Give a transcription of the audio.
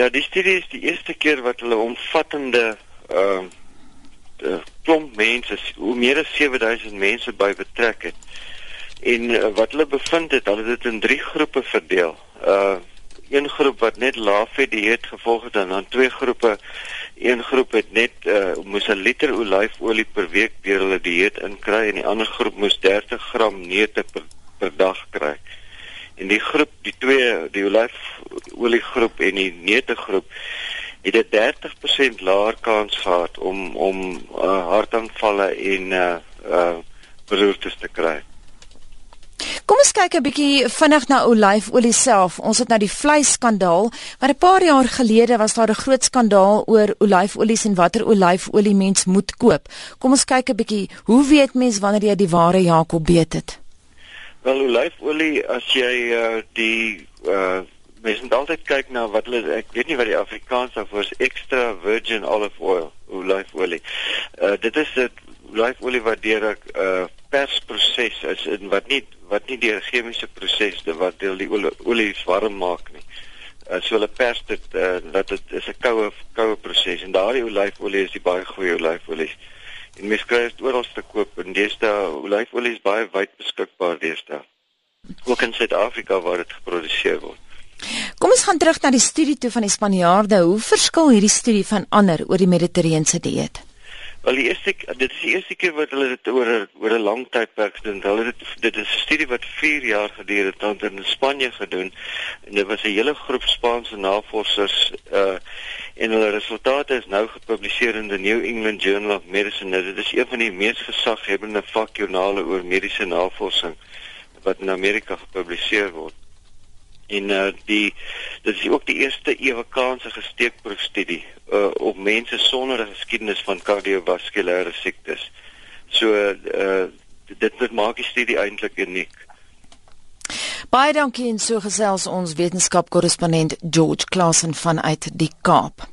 Ja, die studie is die eerste keer wat hulle omvattende ehm uh, klomp mense, hoe meer as 7000 mense by betrek het. En uh, wat hulle bevind het, hulle het dit in drie groepe verdeel. Uh een groep wat net laafet dieet gevolg het en dan twee groepe. Een groep het net uh moes 'n liter olyfolie per week deur hulle dieet inkry en die ander groep moes 30 gram neute per, per dag kry. En die groep, die twee, die olyfolie groep en die neute groep het 'n 30% laer kans gehad om om uh, hartaanvalle en uh uh beroertes te kry. Kom ons kyk 'n bietjie vinnig na olyfolie self. Ons het nou die vleisskandaal, maar 'n paar jaar gelede was daar 'n groot skandaal oor olyfolies en watter olyfolie mens moet koop. Kom ons kyk 'n bietjie, hoe weet mens wanneer jy die ware Jakob weet dit? Wel olyfolie as jy uh, die uh mens moet altyd kyk na wat hulle ek weet nie wat die Afrikaans daarvoor is extra virgin olive oil olyfolie. Uh dit is 'n olyfolie wat deur 'n uh, persproses is en wat nie wat nie deur chemiese prosesse wat deel die olie, olie warm maak nie. Uh, so hulle pers dit uh, dat dit is 'n koue koue proses en daardie olyfolie is die baie goeie olyfolie. En mens kry dit oral te koop en deesdae olyfolie is baie wyd beskikbaar deesdae. Ook in Suid-Afrika waar dit geproduseer word. Kom ons gaan terug na die studie toe van die Spanjaarde. Hoe verskil hierdie studie van ander oor die Mediterrane dieet? Wel die eerste dit is die eerste keer wat hulle dit oor oor 'n lang tydperk doen. Hulle dit dit is 'n studie wat 4 jaar geduur het, het in Spanje gedoen en dit was 'n hele groep Spaanse navorsers uh en hulle resultate is nou gepubliseer in the New England Journal of Medicine. Nou, dit is een van die mees gesaghebende vakjoernale oor mediese navorsing wat in Amerika gepubliseer word en uh, die dit is ook die eerste ewekaanse gesteekproefstudie uh, op mense sonder 'n geskiedenis van kardiovaskulêre siektes. So uh, dit dit maak die studie eintlik uniek. Baie dankie en so gesels ons wetenskapkorrespondent George Klassen vanuit die Kaap.